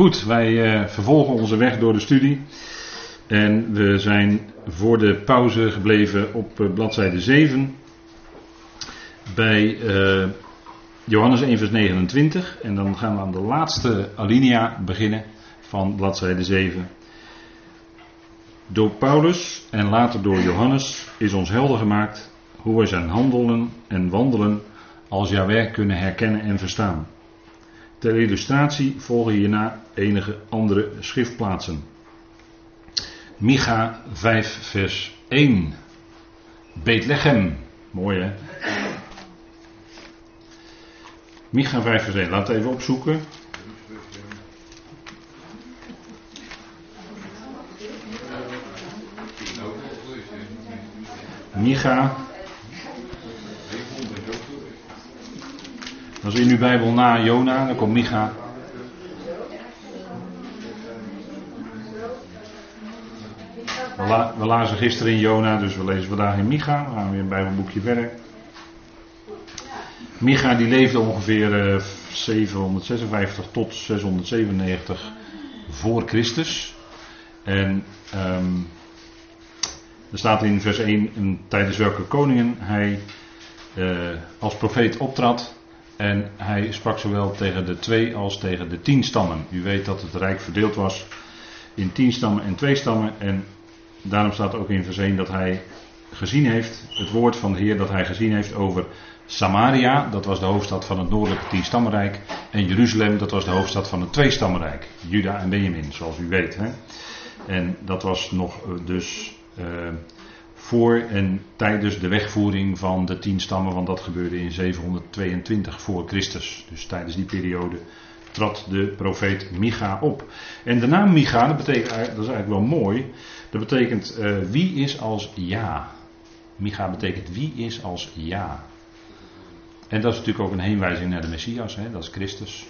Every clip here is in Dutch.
Goed, wij uh, vervolgen onze weg door de studie. En we zijn voor de pauze gebleven op uh, bladzijde 7. Bij uh, Johannes 1, vers 29. En dan gaan we aan de laatste alinea beginnen van bladzijde 7. Door Paulus en later door Johannes is ons helder gemaakt hoe wij zijn handelen en wandelen als Jahweh kunnen herkennen en verstaan. Ter illustratie volgen hierna enige andere schriftplaatsen. Micha 5 vers 1. Bethlehem. Mooi hè? Micha 5 vers 1. Laat het even opzoeken. Micha. Als in uw Bijbel na Jona, dan komt Micha. We, la, we lazen gisteren in Jona, dus we lezen vandaag in Micha. We gaan weer een Bijbelboekje verder. Micha die leefde ongeveer uh, 756 tot 697 voor Christus. En um, er staat in vers 1 tijdens welke koningen hij uh, als profeet optrad. En hij sprak zowel tegen de twee als tegen de tien stammen. U weet dat het rijk verdeeld was in tien stammen en twee stammen. En daarom staat ook in vers 1 dat hij gezien heeft, het woord van de Heer dat hij gezien heeft over Samaria, dat was de hoofdstad van het noordelijke tienstammenrijk. En Jeruzalem, dat was de hoofdstad van het tweestammenrijk. Juda en Benjamin, zoals u weet. Hè? En dat was nog dus uh, voor en tijdens de wegvoering van de tien stammen, want dat gebeurde in 722 voor Christus. Dus tijdens die periode trad de profeet Micha op. En de naam Micha, dat, betekent, dat is eigenlijk wel mooi, dat betekent uh, wie is als ja. Micha betekent wie is als ja. En dat is natuurlijk ook een heenwijzing naar de Messias, hè? dat is Christus.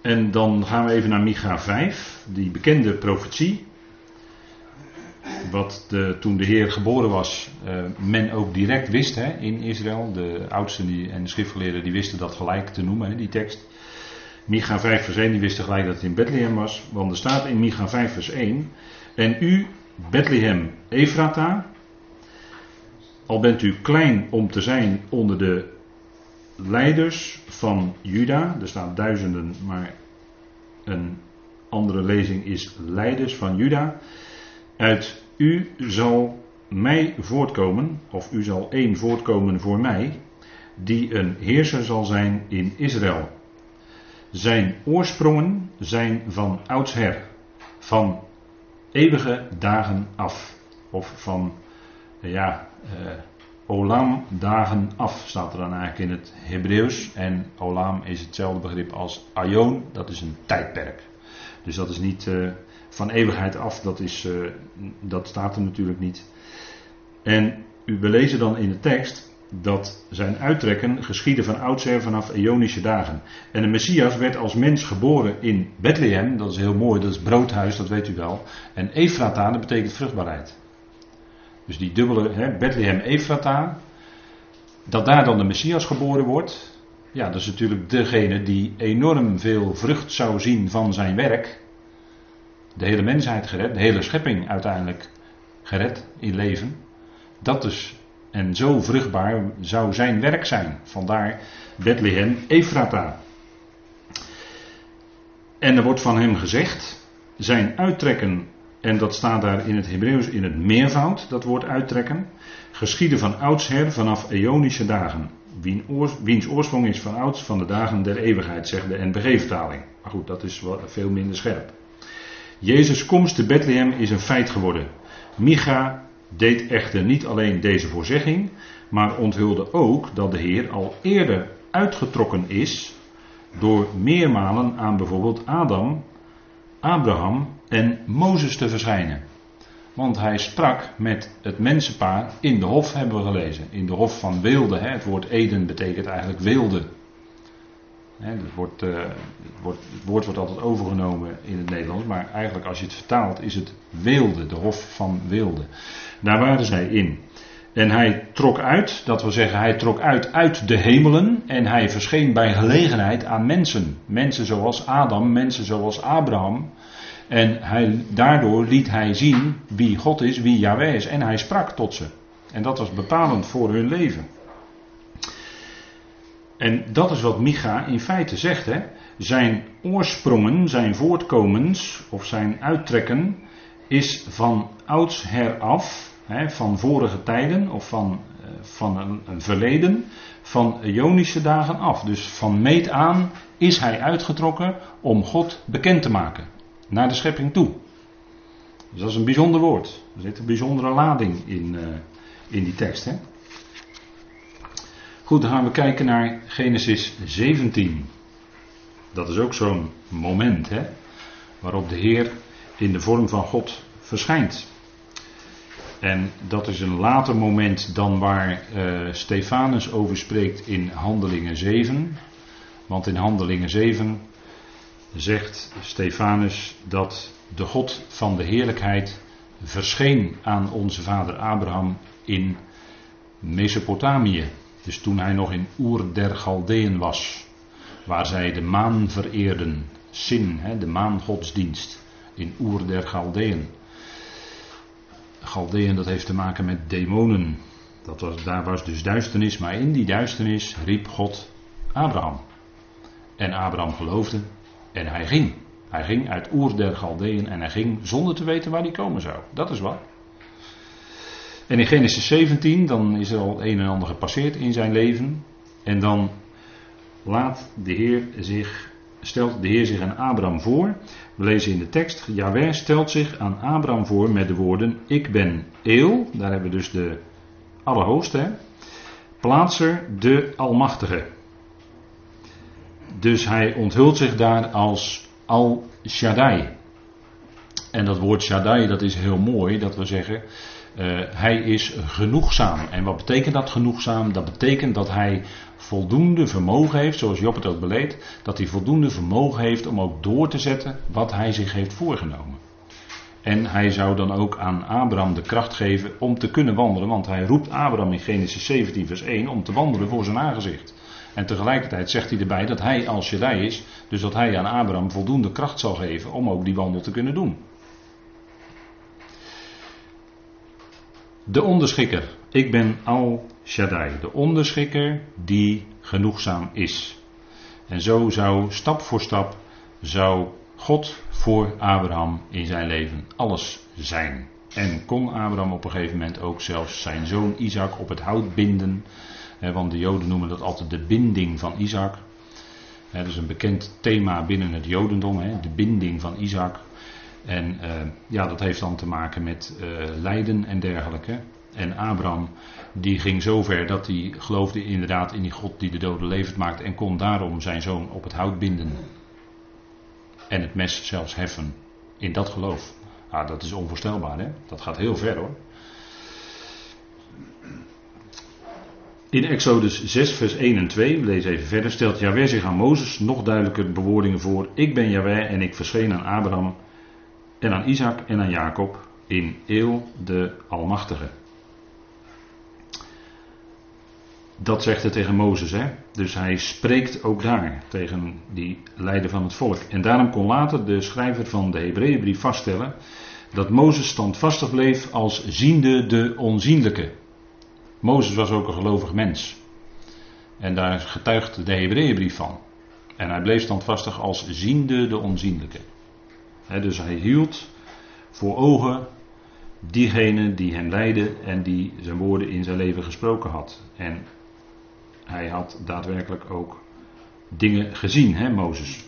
En dan gaan we even naar Micha 5, die bekende profetie. Wat de, toen de Heer geboren was, uh, men ook direct wist hè, in Israël. De oudsten die, en de schriftgeleerden die wisten dat gelijk te noemen, hè, die tekst. Micha 5 vers 1, die wisten gelijk dat het in Bethlehem was. Want er staat in Micha 5 vers 1. En u, Bethlehem Efrata, al bent u klein om te zijn onder de leiders van Juda. Er staan duizenden, maar een andere lezing is leiders van Juda. Uit u zal mij voortkomen, of u zal één voortkomen voor mij, die een heerser zal zijn in Israël. Zijn oorsprongen zijn van oudsher, van eeuwige dagen af. Of van, ja, uh, Olam dagen af staat er dan eigenlijk in het Hebreeuws. En Olam is hetzelfde begrip als Aion, dat is een tijdperk. Dus dat is niet uh, van eeuwigheid af, dat, is, uh, dat staat er natuurlijk niet. En u belezen dan in de tekst dat zijn uittrekken geschiedde van oudsher vanaf eonische dagen. En de Messias werd als mens geboren in Bethlehem, dat is heel mooi, dat is broodhuis, dat weet u wel. En Efrata, dat betekent vruchtbaarheid. Dus die dubbele, hè, Bethlehem Efrata, dat daar dan de Messias geboren wordt. Ja, dat is natuurlijk degene die enorm veel vrucht zou zien van zijn werk. De hele mensheid gered, de hele schepping uiteindelijk gered in leven. Dat dus, en zo vruchtbaar zou zijn werk zijn. Vandaar Bethlehem Efrata. En er wordt van hem gezegd, zijn uittrekken en dat staat daar in het Hebreeuws in het meervoud, dat woord uittrekken. Geschieden van oudsher vanaf eonische dagen. Wiens oorsprong is van ouds van de dagen der eeuwigheid, zegt de NBG-vertaling. Maar goed, dat is veel minder scherp. Jezus' komst te Bethlehem is een feit geworden. Micha deed echter niet alleen deze voorzegging, maar onthulde ook dat de Heer al eerder uitgetrokken is door meermalen aan bijvoorbeeld Adam, Abraham en Mozes te verschijnen. Want hij sprak met het mensenpaar in de hof, hebben we gelezen. In de hof van Weelde. Hè. Het woord Eden betekent eigenlijk Weelde. Het, uh, het, woord wordt altijd overgenomen in het Nederlands. Maar eigenlijk als je het vertaalt is het Weelde. De hof van Weelde. Daar waren zij in. En hij trok uit, dat wil zeggen, hij trok uit uit de hemelen en hij verscheen bij gelegenheid aan mensen. Mensen zoals Adam, mensen zoals Abraham. En hij, daardoor liet hij zien wie God is, wie Yahweh is. En hij sprak tot ze. En dat was bepalend voor hun leven. En dat is wat Micha in feite zegt. Hè? Zijn oorsprongen, zijn voortkomens of zijn uittrekken is van oudsher af, hè, van vorige tijden of van, eh, van een, verleden, van Ionische dagen af. Dus van meet aan is hij uitgetrokken om God bekend te maken naar de schepping toe. Dus dat is een bijzonder woord. Er zit een bijzondere lading in, uh, in die tekst. Hè? Goed, dan gaan we kijken naar Genesis 17. Dat is ook zo'n moment hè, waarop de Heer in de vorm van God verschijnt. En dat is een later moment dan waar uh, Stefanus over spreekt in Handelingen 7. Want in Handelingen 7 zegt Stefanus dat de God van de heerlijkheid verscheen aan onze vader Abraham in Mesopotamië. Dus toen hij nog in Oer der Galdeën was, waar zij de maan vereerden, Sin, de maangodsdienst, in Oer der Galdeën. Galdeën dat heeft te maken met demonen. Dat was, daar was dus duisternis, maar in die duisternis riep God Abraham. En Abraham geloofde en hij ging. Hij ging uit Oer der Galdeën en hij ging zonder te weten waar hij komen zou. Dat is wat. En in Genesis 17, dan is er al een en ander gepasseerd in zijn leven. En dan laat de Heer zich, stelt de Heer zich aan Abraham voor. We lezen in de tekst, Jaweh stelt zich aan Abraham voor met de woorden, ik ben Eel, daar hebben we dus de Allerhoogste, plaatser de Almachtige. Dus hij onthult zich daar als Al Shaddai. En dat woord Shaddai, dat is heel mooi, dat we zeggen, uh, hij is genoegzaam. En wat betekent dat genoegzaam? Dat betekent dat hij voldoende vermogen heeft, zoals Job het ook beleed, dat hij voldoende vermogen heeft om ook door te zetten wat hij zich heeft voorgenomen. En hij zou dan ook aan Abraham de kracht geven om te kunnen wandelen, want hij roept Abraham in Genesis 17, vers 1 om te wandelen voor zijn aangezicht. En tegelijkertijd zegt hij erbij dat hij als Shaddai is, dus dat hij aan Abraham voldoende kracht zal geven om ook die wandel te kunnen doen. De onderschikker. Ik ben Al Shaddai, de onderschikker die genoegzaam is. En zo zou stap voor stap zou God voor Abraham in zijn leven alles zijn. En kon Abraham op een gegeven moment ook zelfs zijn zoon Isaac op het hout binden. Want de Joden noemen dat altijd de binding van Isaac. Dat is een bekend thema binnen het Jodendom, de binding van Isaac. En uh, ja, dat heeft dan te maken met uh, lijden en dergelijke. En Abraham, die ging zover dat hij geloofde inderdaad in die God die de doden levend maakt. En kon daarom zijn zoon op het hout binden. En het mes zelfs heffen. In dat geloof. Ah, dat is onvoorstelbaar, hè? Dat gaat heel ver hoor. In Exodus 6, vers 1 en 2, we lezen even verder, stelt Jahweh zich aan Mozes nog duidelijker bewoordingen voor. Ik ben Jahweh en ik verscheen aan Abraham en aan Isaac en aan Jacob in Eel de Almachtige. Dat zegt hij tegen Mozes, hè? Dus hij spreekt ook daar tegen die leider van het volk. En daarom kon later de schrijver van de Hebreeënbrief vaststellen dat Mozes standvastig bleef als ziende de onzienlijke. Mozes was ook een gelovig mens. En daar getuigt de Hebreeënbrief van. En hij bleef standvastig als ziende de onzienlijke. Dus hij hield voor ogen diegene die hem leidde en die zijn woorden in zijn leven gesproken had. En hij had daadwerkelijk ook dingen gezien, hè, Mozes.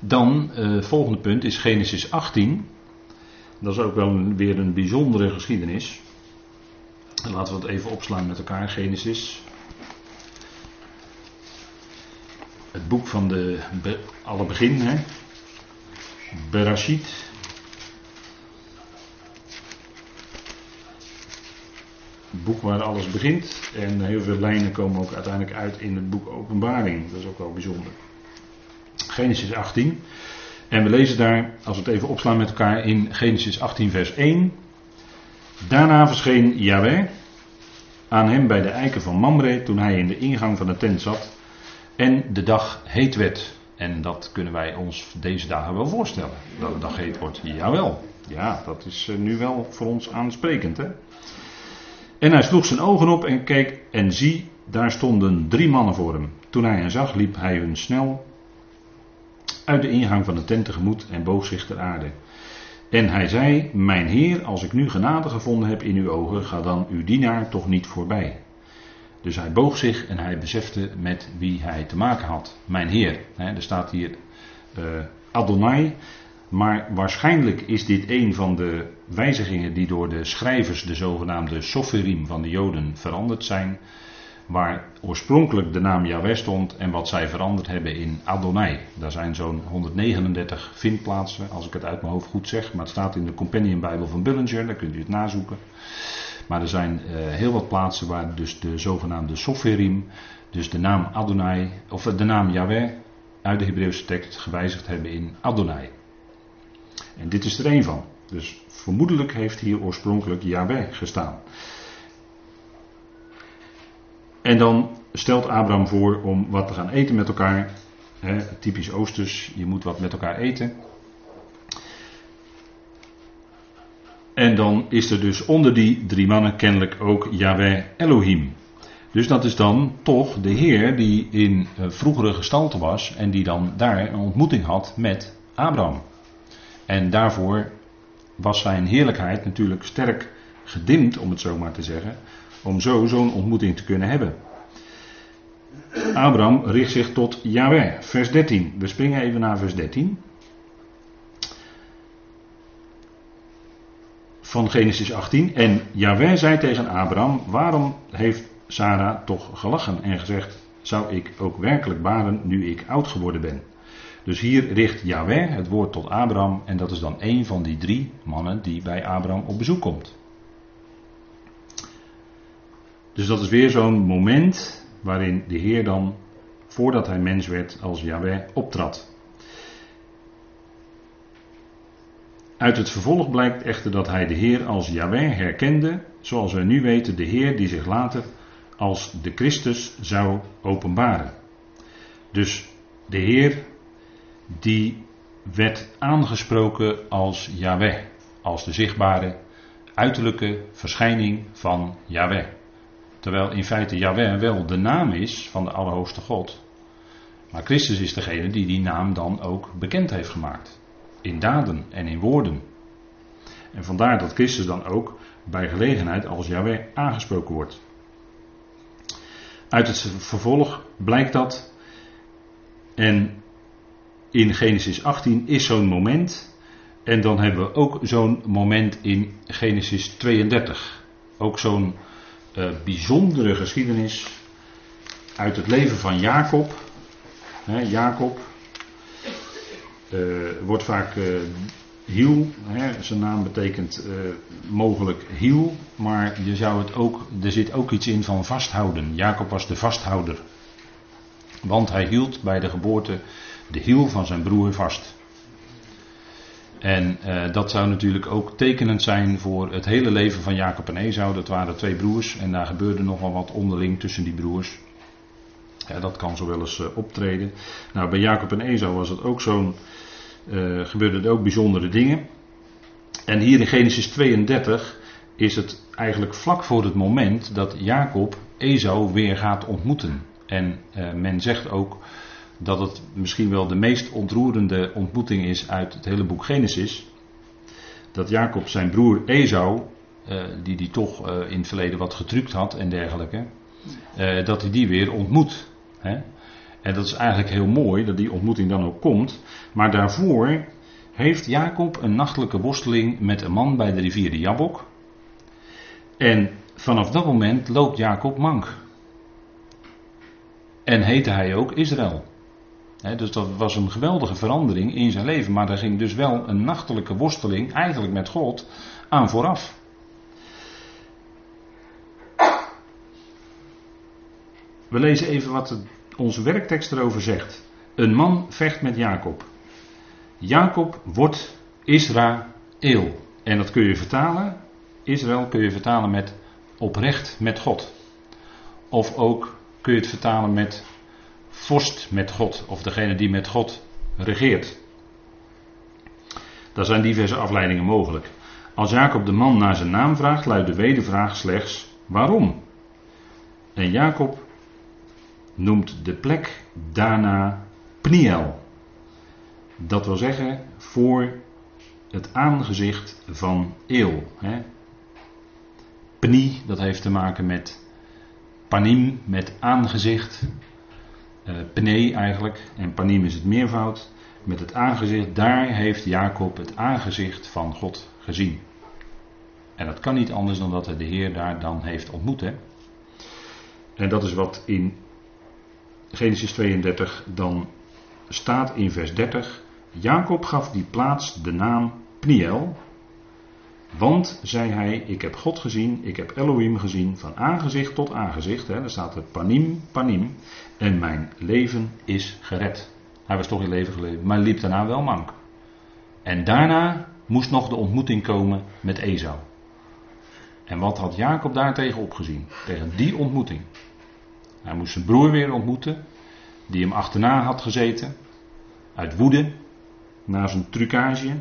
Dan, uh, volgende punt is Genesis 18. Dat is ook wel weer een bijzondere geschiedenis. Laten we het even opslaan met elkaar. Genesis. Het boek van de alle begin. Hè? Berashit. Het boek waar alles begint. En heel veel lijnen komen ook uiteindelijk uit in het boek Openbaring. Dat is ook wel bijzonder. Genesis 18. En we lezen daar, als we het even opslaan met elkaar, in Genesis 18, vers 1. Daarna verscheen Yahweh aan hem bij de eiken van Mamre toen hij in de ingang van de tent zat en de dag heet werd. En dat kunnen wij ons deze dagen wel voorstellen, dat de dag heet wordt. Jawel, ja, dat is eh, nu wel voor ons aansprekend. Hè? En hij sloeg zijn ogen op en keek en zie, daar stonden drie mannen voor hem. Toen hij hen zag, liep hij hun snel uit de ingang van de tent tegemoet en boog zich ter aarde. En hij zei: Mijn Heer, als ik nu genade gevonden heb in uw ogen, ga dan uw dienaar toch niet voorbij. Dus hij boog zich en hij besefte met wie hij te maken had. Mijn Heer. er staat hier uh, Adonai. Maar waarschijnlijk is dit een van de wijzigingen die door de schrijvers, de zogenaamde Soferim van de Joden, veranderd zijn waar oorspronkelijk de naam Yahweh stond en wat zij veranderd hebben in Adonai. Daar zijn zo'n 139 vindplaatsen, als ik het uit mijn hoofd goed zeg, maar het staat in de Companion Bijbel van Bullinger, daar kunt u het nazoeken. Maar er zijn uh, heel wat plaatsen waar dus de zogenaamde Soferim, dus de naam Adonai, of de naam Yahweh uit de Hebreeuwse tekst gewijzigd hebben in Adonai. En dit is er één van. Dus vermoedelijk heeft hier oorspronkelijk Yahweh gestaan. En dan stelt Abraham voor om wat te gaan eten met elkaar. typisch Oosters, je moet wat met elkaar eten. En dan is er dus onder die drie mannen kennelijk ook Yahweh Elohim. Dus dat is dan toch de Heer die in eh, vroegere gestalte was en die dan daar een ontmoeting had met Abraham. En daarvoor was zijn heerlijkheid natuurlijk sterk gedimd, om het zo maar te zeggen, om zo zo'n ontmoeting te kunnen hebben. Abraham richt zich tot Yahweh. Vers 13. We springen even naar vers 13. Van Genesis 18. En Yahweh zei tegen Abraham: Waarom heeft Sarah toch gelachen en gezegd: Zou ik ook werkelijk baren nu ik oud geworden ben? Dus hier richt Yahweh het woord tot Abraham. En dat is dan een van die drie mannen die bij Abraham op bezoek komt. Dus dat is weer zo'n moment waarin de Heer dan, voordat hij mens werd, als Yahweh optrad. Uit het vervolg blijkt echter dat hij de Heer als Yahweh herkende, zoals wij nu weten, de Heer die zich later als de Christus zou openbaren. Dus de Heer die werd aangesproken als Yahweh, als de zichtbare uiterlijke verschijning van Yahweh. Terwijl in feite Yahweh wel de naam is van de Allerhoogste God. Maar Christus is degene die die naam dan ook bekend heeft gemaakt. In daden en in woorden. En vandaar dat Christus dan ook bij gelegenheid als Yahweh aangesproken wordt. Uit het vervolg blijkt dat. En in Genesis 18 is zo'n moment. En dan hebben we ook zo'n moment in Genesis 32. Ook zo'n uh, bijzondere geschiedenis uit het leven van Jacob. He, Jacob uh, wordt vaak uh, Hiel, zijn naam betekent mogelijk Hiel, maar je zou het ook, er zit ook iets in van vasthouden. Jacob was de vasthouder, want hij hield bij de geboorte de hiel van zijn broer vast. En dat zou natuurlijk ook tekenend zijn voor het hele leven van Jacob en Esau. Dat waren twee broers en daar gebeurde nogal wat onderling tussen die broers. Ja, dat kan zo wel eens uh, optreden. Nou, bij Jacob en Esau was het ook zo'n. Uh, gebeurden er ook bijzondere dingen. En hier in Genesis 32 is het eigenlijk vlak voor het moment dat Jacob Esau weer gaat ontmoeten. En men zegt ook dat het misschien wel de meest ontroerende ontmoeting is uit het hele boek Genesis. Dat Jacob zijn broer Esau, die die toch in het verleden wat getrukt had en dergelijke, dat hij die weer ontmoet. En dat is eigenlijk heel mooi dat die ontmoeting dan ook komt. Maar daarvoor heeft Jacob een nachtelijke worsteling met een man bij de rivier de Jabok. En vanaf dat moment loopt Jacob mank. En heette hij ook Israël dus dat was een geweldige verandering in zijn leven. Maar daar ging dus wel een nachtelijke worsteling, eigenlijk met God, aan vooraf. We lezen even wat onze werktekst erover zegt. Een man vecht met Jacob. Jacob wordt Israël. En dat kun je vertalen Israël kun je vertalen met oprecht met God. Of ook kun je het vertalen met vorst met God. Of degene die met God regeert. Daar zijn diverse afleidingen mogelijk. Als Jacob de man naar zijn naam vraagt, luidt de wedervraag slechts waarom. En Jacob noemt de plek daarna Pniel. Dat wil zeggen voor het aangezicht van Eel. Hè. Pni, dat heeft te maken met panim, met aangezicht. Uh, eigenlijk, en panim is het meervoud. Met het aangezicht, daar heeft Jacob het aangezicht van God gezien. En dat kan niet anders dan dat hij de Heer daar dan heeft ontmoet. Hè? En dat is wat in Genesis 32 dan staat in vers 30. Jacob gaf die plaats de naam Pniel. Want, zei hij, ik heb God gezien, ik heb Elohim gezien, van aangezicht tot aangezicht. Hè, daar staat het panim, panim. En mijn leven is gered. Hij was toch in leven geleefd, maar liep daarna wel mank. En daarna moest nog de ontmoeting komen met Esau. En wat had Jacob daartegen opgezien? Tegen die ontmoeting. Hij moest zijn broer weer ontmoeten, die hem achterna had gezeten, uit woede, na zijn trucage.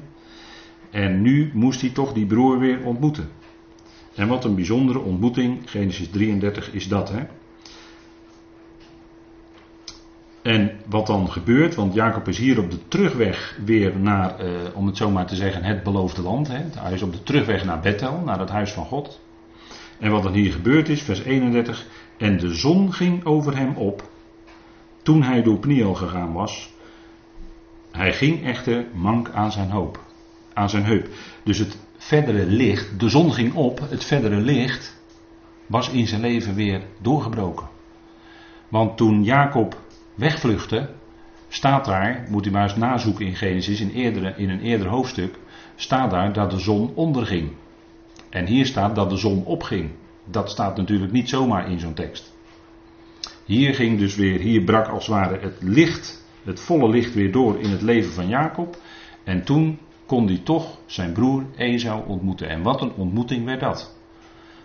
En nu moest hij toch die broer weer ontmoeten. En wat een bijzondere ontmoeting, Genesis 33 is dat. Hè? En wat dan gebeurt, want Jacob is hier op de terugweg weer naar, eh, om het zo maar te zeggen, het beloofde land. Hè. Hij is op de terugweg naar Bethel, naar het huis van God. En wat dan hier gebeurd is, vers 31. En de zon ging over hem op toen hij door Pniel gegaan was. Hij ging echter mank aan zijn hoop, aan zijn heup. Dus het verdere licht, de zon ging op, het verdere licht was in zijn leven weer doorgebroken. Want toen Jacob wegvluchtte, staat daar, moet u maar eens nazoeken in Genesis, in, eerdere, in een eerder hoofdstuk, staat daar dat de zon onderging. En hier staat dat de zon opging. Dat staat natuurlijk niet zomaar in zo'n tekst. Hier ging dus weer, hier brak als het ware het licht, het volle licht weer door in het leven van Jacob. En toen kon hij toch zijn broer Esau ontmoeten. En wat een ontmoeting werd dat.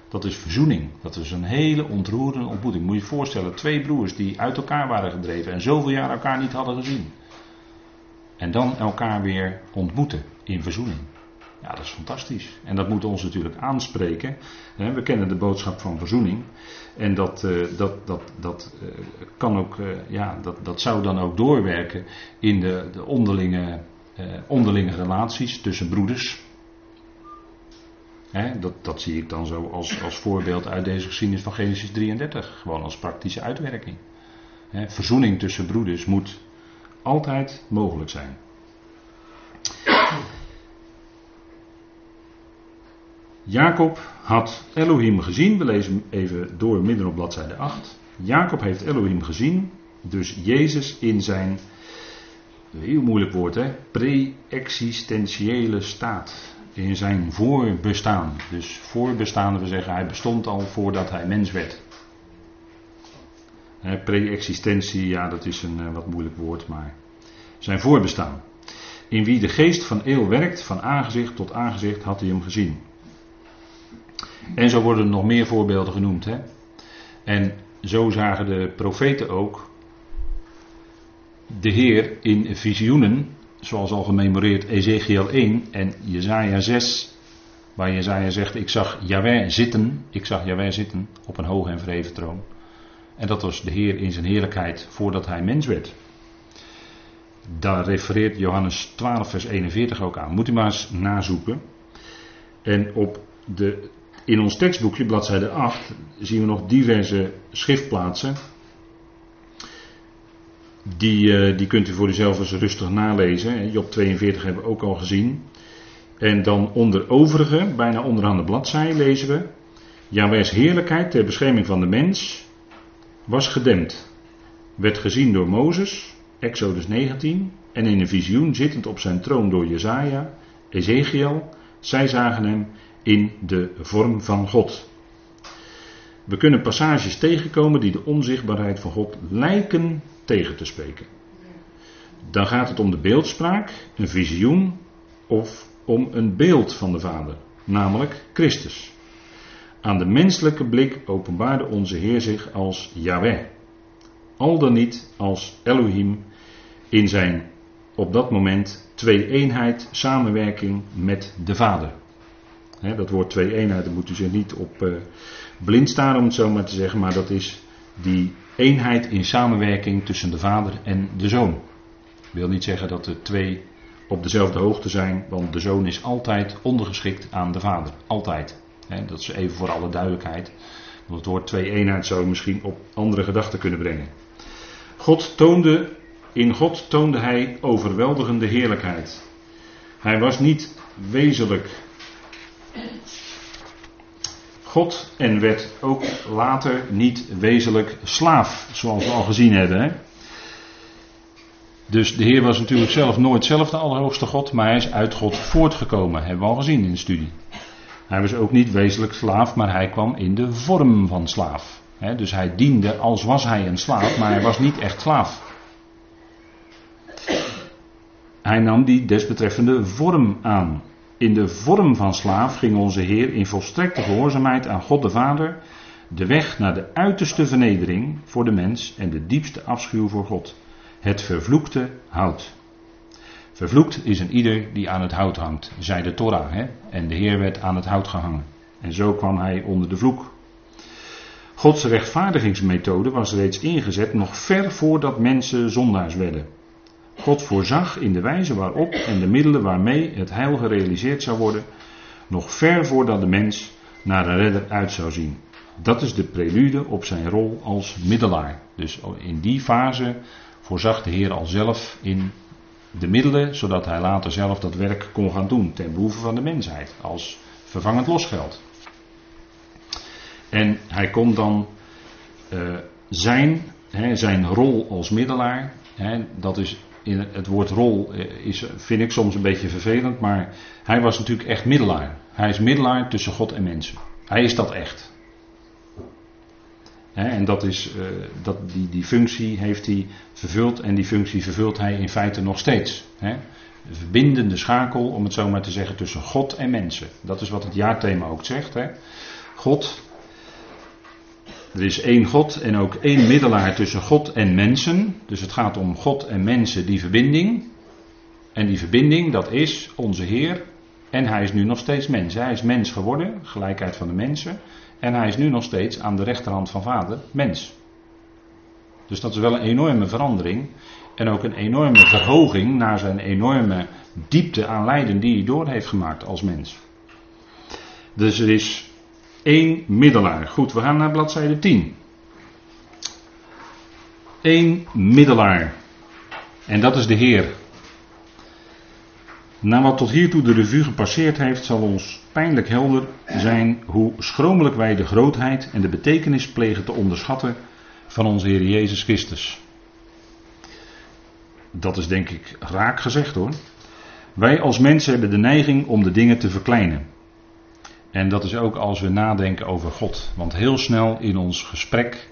Dat is verzoening. Dat is een hele ontroerende ontmoeting. Moet je je voorstellen, twee broers die uit elkaar waren gedreven en zoveel jaar elkaar niet hadden gezien. En dan elkaar weer ontmoeten in verzoening. Ja, dat is fantastisch. En dat moet ons natuurlijk aanspreken. We kennen de boodschap van verzoening. En dat, eh, dat, dat, dat eh, kan ook, eh, ja, dat, dat zou dan ook doorwerken in de, de onderlinge, onderlinge relaties tussen broeders. dat, dat zie ik dan zo als, als voorbeeld uit deze geschiedenis van Genesis 33. Gewoon als praktische uitwerking. verzoening tussen broeders moet altijd mogelijk zijn. Jacob had Elohim gezien. We lezen even door midden op bladzijde 8. Jacob heeft Elohim gezien. Dus Jezus in zijn, heel moeilijk woord hè, pre-existentiële staat. In zijn voorbestaan. Dus voorbestaan, we zeggen hij bestond al voordat hij mens werd. Pre-existentie, ja dat is een eh, wat moeilijk woord, maar zijn voorbestaan. In wie de geest van eeuw werkt, van aangezicht tot aangezicht, had hij hem gezien. En zo worden nog meer voorbeelden genoemd. Hè? En zo zagen de profeten ook de Heer in visioenen, zoals al gememoreerd Ezekiel 1 en Jezaja 6, waar Jezaja zegt, ik zag Yahweh zitten, ik zag Yahweh zitten op een hoge en verheven troon. En dat was de Heer in zijn heerlijkheid voordat hij mens werd. Daar refereert Johannes 12, vers 41 ook aan. Moet u maar eens nazoeken. En op de in ons tekstboekje, bladzijde 8, zien we nog diverse schriftplaatsen. Die, uh, die kunt u voor uzelf eens rustig nalezen. Job 42 hebben we ook al gezien. En dan onder overige, bijna onderaan de bladzij, lezen we. Jawes heerlijkheid ter bescherming van de mens was gedempt. Werd gezien door Mozes, Exodus 19. En in een visioen zittend op zijn troon door Jezaja, Ezekiel. Zij zagen hem in de vorm van God. We kunnen passages tegenkomen die de onzichtbaarheid van God lijken tegen te spreken. Dan gaat het om de beeldspraak, een visioen of om een beeld van de Vader, namelijk Christus. Aan de menselijke blik openbaarde onze Heer zich als Yahweh. Al dan niet als Elohim in zijn op dat moment twee eenheid, samenwerking met de Vader. Dat woord twee eenheid, daar moet u zich niet op uh, blind staan om het zo maar te zeggen, maar dat is die eenheid in samenwerking tussen de Vader en de Zoon. Ik wil niet zeggen dat de twee op dezelfde hoogte zijn, want de Zoon is altijd ondergeschikt aan de Vader. Altijd. dat is even voor alle duidelijkheid. Want het woord twee eenheid zou misschien op andere gedachten kunnen brengen. God toonde in God toonde hij overweldigende heerlijkheid. Hij was niet wezenlijk God en werd ook later niet wezenlijk slaaf, zoals we al gezien hebben. Hè? Dus de Heer was natuurlijk zelf nooit zelf de Allerhoogste God, maar hij is uit God voortgekomen, hebben we al gezien in de studie. Hij was ook niet wezenlijk slaaf, maar hij kwam in de vorm van slaaf. dus hij diende als was hij een slaaf, maar hij was niet echt slaaf. Hij nam die desbetreffende vorm aan. In de vorm van slaaf ging onze Heer in volstrekte gehoorzaamheid aan God de Vader de weg naar de uiterste vernedering voor de mens en de diepste afschuw voor God. Het vervloekte hout. Vervloekt is een ieder die aan het hout hangt, zei de Torah. Hè? En de Heer werd aan het hout gehangen. En zo kwam hij onder de vloek. Gods rechtvaardigingsmethode was reeds ingezet nog ver voordat mensen zondaars werden. God voorzag in de wijze waarop en de middelen waarmee het heil gerealiseerd zou worden, nog ver voordat de mens naar een redder uit zou zien. Dat is de prelude op zijn rol als middelaar. Dus in die fase voorzag de Heer al zelf in de middelen, zodat hij later zelf dat werk kon gaan doen ten behoeve van de mensheid, als vervangend losgeld. En hij kon dan uh, zijn, hè, zijn rol als middelaar, hè, dat is in het woord rol eh, is, vind ik soms een beetje vervelend, maar hij was natuurlijk echt middelaar. Hij is middelaar tussen God en mensen. Hij is dat echt. en dat is, uh, dat, die, die functie heeft hij vervuld en die functie vervult hij in feite nog steeds. He. De verbindende schakel, om het zo maar te zeggen, tussen God en mensen. Dat is wat het jaarthema ook zegt. God er is één God en ook één middelaar tussen God en mensen. Dus het gaat om God en mensen, die verbinding. En die verbinding, dat is onze Heer. En hij is nu nog steeds mens. Hij is mens geworden, gelijkheid van de mensen. En hij is nu nog steeds aan de rechterhand van Vader, mens. Dus dat is wel een enorme verandering. En ook een enorme verhoging naar zijn enorme diepte aan lijden die hij door heeft gemaakt als mens. Dus er is Eén middelaar. Goed, we gaan naar bladzijde 10. Eén middelaar. En dat is de Heer. Na wat tot hiertoe de revue gepasseerd heeft, zal ons pijnlijk helder zijn hoe schromelijk wij de grootheid en de betekenis plegen te onderschatten van onze Heer Jezus Christus. Dat is denk ik raak gezegd hoor. Wij als mensen hebben de neiging om de dingen te verkleinen. En dat is ook als we nadenken over God. Want heel snel in ons gesprek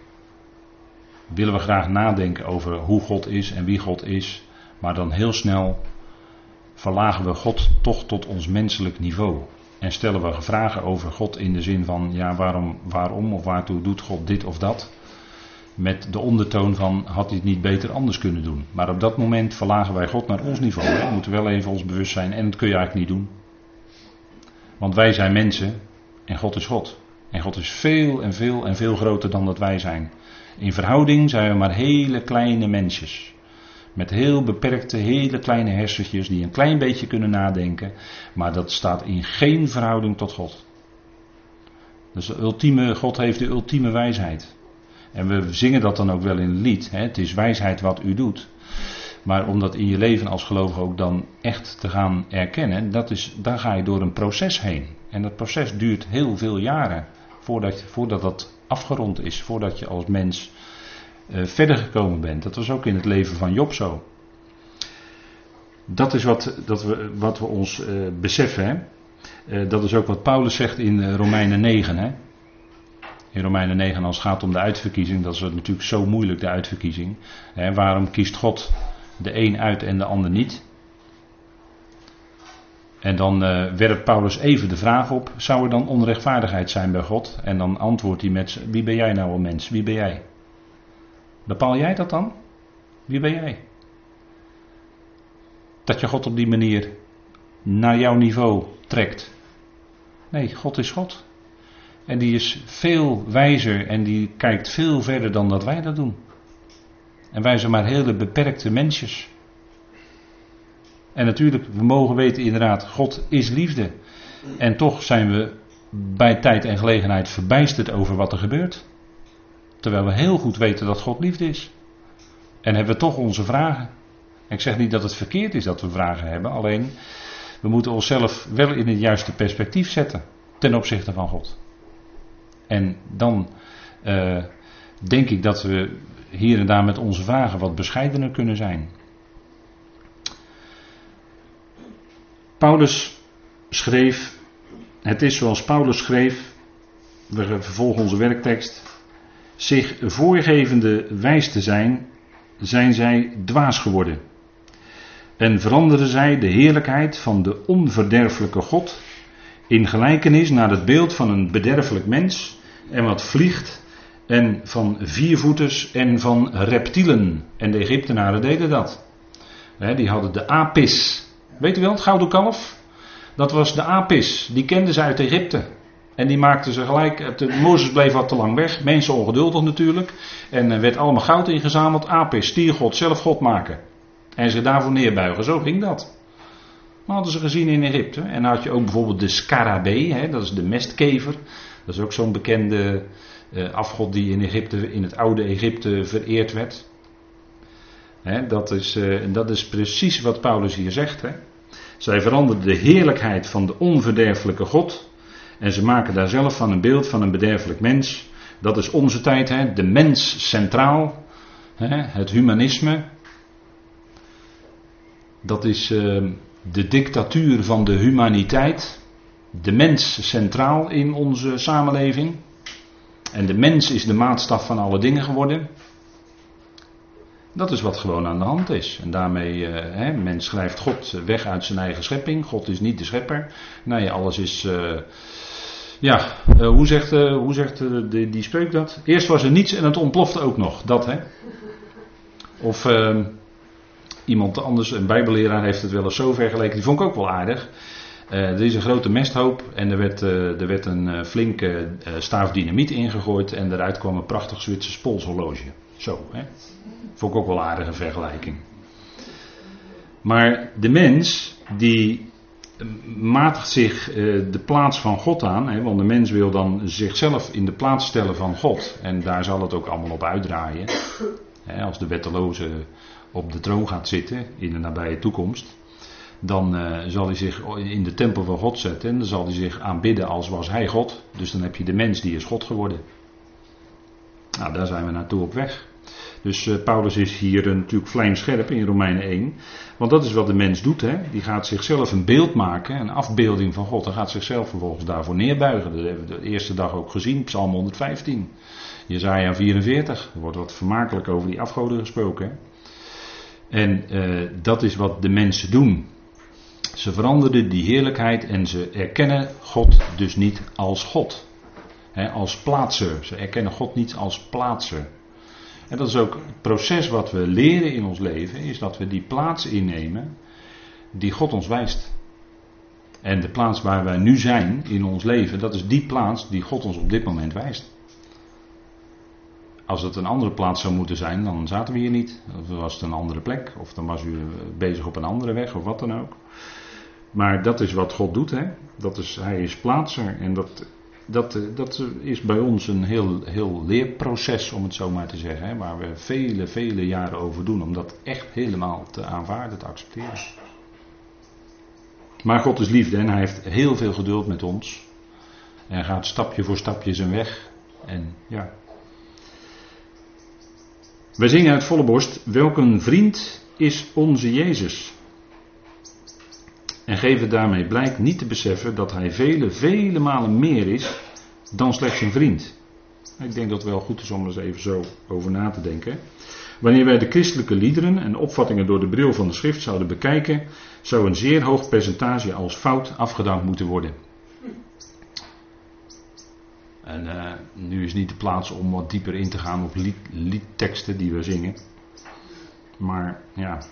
willen we graag nadenken over hoe God is en wie God is. Maar dan heel snel verlagen we God toch tot ons menselijk niveau. En stellen we vragen over God in de zin van, ja, waarom, waarom of waartoe doet God dit of dat? Met de ondertoon van, had hij het niet beter anders kunnen doen? Maar op dat moment verlagen wij God naar ons niveau. We moeten wel even ons bewust zijn en dat kun je eigenlijk niet doen. Want wij zijn mensen en God is God. En God is veel en veel en veel groter dan dat wij zijn. In verhouding zijn we maar hele kleine mensjes. Met heel beperkte, hele kleine hersentjes die een klein beetje kunnen nadenken. Maar dat staat in geen verhouding tot God. Dus de ultieme, God heeft de ultieme wijsheid. En we zingen dat dan ook wel in een lied. Hè? Het is wijsheid wat u doet. Maar om dat in je leven als gelovige ook dan echt te gaan erkennen, dat is, daar ga je door een proces heen. En dat proces duurt heel veel jaren voordat, voordat dat afgerond is, voordat je als mens uh, verder gekomen bent. Dat was ook in het leven van Job zo. Dat is wat, dat we, wat we ons uh, beseffen. Uh, dat is ook wat Paulus zegt in Romeinen 9. Hè? In Romeinen 9 als het gaat om de uitverkiezing, dat is natuurlijk zo moeilijk, de uitverkiezing. Waarom kiest God de een uit en de ander niet. En dan uh, werpt Paulus even de vraag op: zou er dan onrechtvaardigheid zijn bij God? En dan antwoordt hij met: Wie ben jij nou, een mens? Wie ben jij? Bepaal jij dat dan? Wie ben jij? Dat je God op die manier naar jouw niveau trekt. Nee, God is God. En die is veel wijzer en die kijkt veel verder dan dat wij dat doen. En wij zijn maar hele beperkte mensjes. En natuurlijk, we mogen weten inderdaad, God is liefde. En toch zijn we bij tijd en gelegenheid verbijsterd over wat er gebeurt. Terwijl we heel goed weten dat God liefde is. En hebben we toch onze vragen. Ik zeg niet dat het verkeerd is dat we vragen hebben, alleen we moeten onszelf wel in het juiste perspectief zetten ten opzichte van God. En dan uh, denk ik dat we hier en daar met onze vragen wat bescheidener kunnen zijn. Paulus schreef, het is zoals Paulus schreef, we vervolgen onze werktekst, zich voorgevende wijs te zijn, zijn zij dwaas geworden. En veranderen zij de heerlijkheid van de onverderfelijke God in gelijkenis naar het beeld van een bederfelijk mens en wat vliegt en van viervoeters en van reptielen. En de Egyptenaren deden dat. die hadden de apis. Weet u wel, het gouden kalf? Dat was de apis. Die kenden ze uit Egypte. En die maakten ze gelijk. De, Mozes bleef wat te lang weg. Mensen ongeduldig natuurlijk. En er werd allemaal goud ingezameld. Apis, stiergod, zelf God maken. En ze daarvoor neerbuigen. Zo ging dat. Maar hadden ze gezien in Egypte. En dan had je ook bijvoorbeeld de scarabee. Hè, dat is de mestkever. Dat is ook zo'n bekende afgod die in Egypte, in het oude Egypte vereerd werd. Dat, is, uh, dat is precies wat Paulus hier zegt. Hè. Zij veranderden de heerlijkheid van de onverderfelijke God. En ze maken daar zelf van een beeld van een bederfelijk mens. Dat is onze tijd, hè? de mens centraal. Hè? Het humanisme. Dat is uh, de dictatuur van de humaniteit. De mens centraal in onze samenleving. En de mens is de maatstaf van alle dingen geworden. Dat is wat gewoon aan de hand is. En daarmee, uh, hè, men schrijft God weg uit zijn eigen schepping. God is niet de schepper. Nee, alles is. Uh, ja, uh, hoe zegt, hoe zegt die, die spreuk dat? Eerst was er niets en het ontplofte ook nog. Dat hè. Of ehm, iemand anders, een bijbelleraar, heeft het wel eens zo vergeleken. Die vond ik ook wel aardig. Er is een grote mesthoop en er werd, er werd een flinke staaf dynamiet ingegooid. En eruit kwam een prachtig Zwitsers polshorloge. Zo, hè. Vond ik ook wel aardige vergelijking. Maar de mens die matigt zich eh, de plaats van God aan, hè, want de mens wil dan zichzelf in de plaats stellen van God. En daar zal het ook allemaal op uitdraaien. Als de wetteloze op de troon gaat zitten in de nabije toekomst, dan uh, zal hij zich in de tempel van God zetten en dan zal hij zich aanbidden als was hij God. Dus dan heb je de mens die is God geworden. Nou, daar zijn we naartoe op weg. Dus uh, Paulus is hier uh, natuurlijk vlijmscherp in Romeinen 1. Want dat is wat de mens doet. Hè? Die gaat zichzelf een beeld maken, een afbeelding van God. En gaat zichzelf vervolgens daarvoor neerbuigen. Dat hebben we de eerste dag ook gezien, Psalm 115. Jezaja 44. Er wordt wat vermakelijk over die afgoden gesproken. En uh, dat is wat de mensen doen. Ze veranderden die heerlijkheid en ze erkennen God dus niet als God. Als plaatser. Ze erkennen God niet als plaatser. En dat is ook het proces wat we leren in ons leven, is dat we die plaats innemen die God ons wijst. En de plaats waar wij nu zijn in ons leven, dat is die plaats die God ons op dit moment wijst. Als het een andere plaats zou moeten zijn, dan zaten we hier niet. Of was het een andere plek, of dan was u bezig op een andere weg, of wat dan ook. Maar dat is wat God doet, hè? Dat is, hij is plaatser en dat dat, eh, dat is bij ons een heel, heel leerproces, om het zo maar te zeggen. Hè, waar we vele, vele jaren over doen om dat echt helemaal te aanvaarden, te accepteren. Maar God is liefde en hij heeft heel veel geduld met ons. En gaat stapje voor stapje zijn weg. En ja. We zingen uit volle borst: Welk een vriend is onze Jezus? En geven daarmee blijk niet te beseffen dat hij vele, vele malen meer is dan slechts een vriend. Ik denk dat het wel goed is om er eens even zo over na te denken. Wanneer wij de christelijke liederen en opvattingen door de bril van de schrift zouden bekijken, zou een zeer hoog percentage als fout afgedankt moeten worden. En uh, nu is niet de plaats om wat dieper in te gaan op lied, liedteksten die we zingen. Maar ja.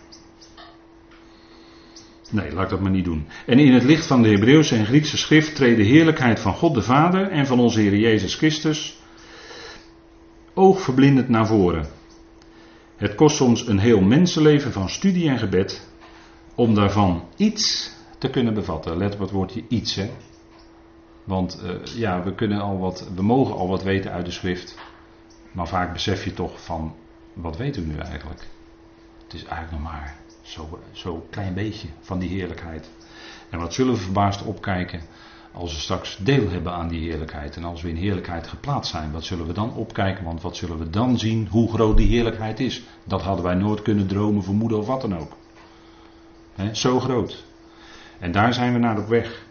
Nee, laat ik dat maar niet doen. En in het licht van de Hebreeuwse en Griekse schrift treedt de heerlijkheid van God de Vader en van onze Heer Jezus Christus oogverblindend naar voren. Het kost soms een heel mensenleven van studie en gebed om daarvan iets te kunnen bevatten. Let op het woordje iets, hè. Want uh, ja, we, kunnen al wat, we mogen al wat weten uit de schrift. Maar vaak besef je toch van, wat weten we nu eigenlijk? Het is eigenlijk nog maar zo'n zo klein beetje van die heerlijkheid. En wat zullen we verbaasd opkijken als we straks deel hebben aan die heerlijkheid. En als we in heerlijkheid geplaatst zijn, wat zullen we dan opkijken? Want wat zullen we dan zien hoe groot die heerlijkheid is? Dat hadden wij nooit kunnen dromen, vermoeden of wat dan ook. He, zo groot. En daar zijn we naar op weg.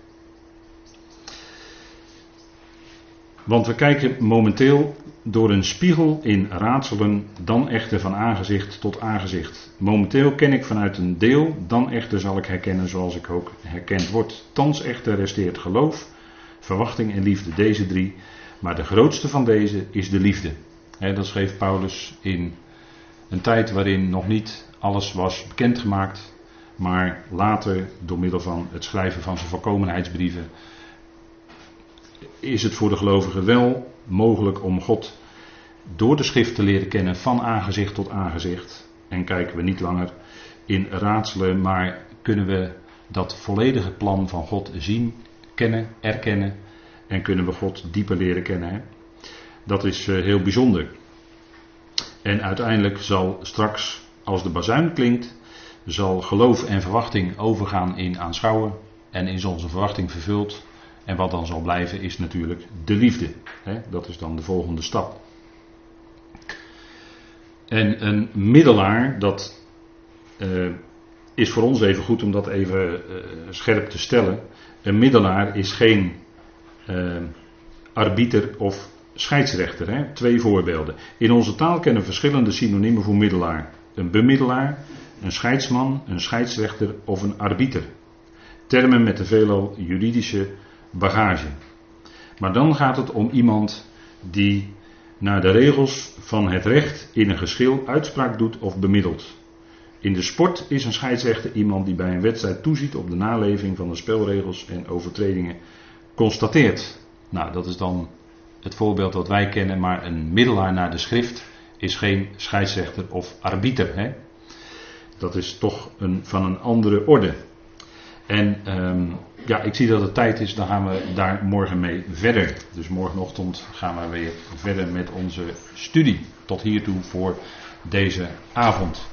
Want we kijken momenteel door een spiegel in raadselen, dan echter van aangezicht tot aangezicht. Momenteel ken ik vanuit een deel, dan echter zal ik herkennen zoals ik ook herkend word. Thans echter resteert geloof, verwachting en liefde, deze drie. Maar de grootste van deze is de liefde. dat schreef Paulus in een tijd waarin nog niet alles was bekendgemaakt, maar later door middel van het schrijven van zijn volkomenheidsbrieven is het voor de gelovigen wel mogelijk om God door de schrift te leren kennen van aangezicht tot aangezicht. En kijken we niet langer in raadselen, maar kunnen we dat volledige plan van God zien, kennen, erkennen en kunnen we God dieper leren kennen. Dat is eh, heel bijzonder. En uiteindelijk zal straks, als de bazuin klinkt, zal geloof en verwachting overgaan in aanschouwen. En is onze verwachting vervuld, en wat dan zal blijven is natuurlijk de liefde. Dat is dan de volgende stap. En een middelaar, dat uh, is voor ons even goed om dat even uh, scherp te stellen. Een middelaar is geen uh, arbiter of scheidsrechter. Hè? Twee voorbeelden. In onze taal kennen verschillende synoniemen voor middelaar. Een bemiddelaar, een scheidsman, een scheidsrechter of een arbiter. Termen met de veelal juridische bagage. Maar dan gaat het om iemand die naar de regels van het recht in een geschil uitspraak doet of bemiddelt. In de sport is een scheidsrechter iemand die bij een wedstrijd toeziet op de naleving van de spelregels en overtredingen constateert. Nou, dat is dan het voorbeeld wat wij kennen, maar een middelaar naar de schrift is geen scheidsrechter of arbiter. Hè? Dat is toch een, van een andere orde. En um, ja, ik zie dat het tijd is, dan gaan we daar morgen mee verder. Dus morgenochtend gaan we weer verder met onze studie. Tot hiertoe voor deze avond.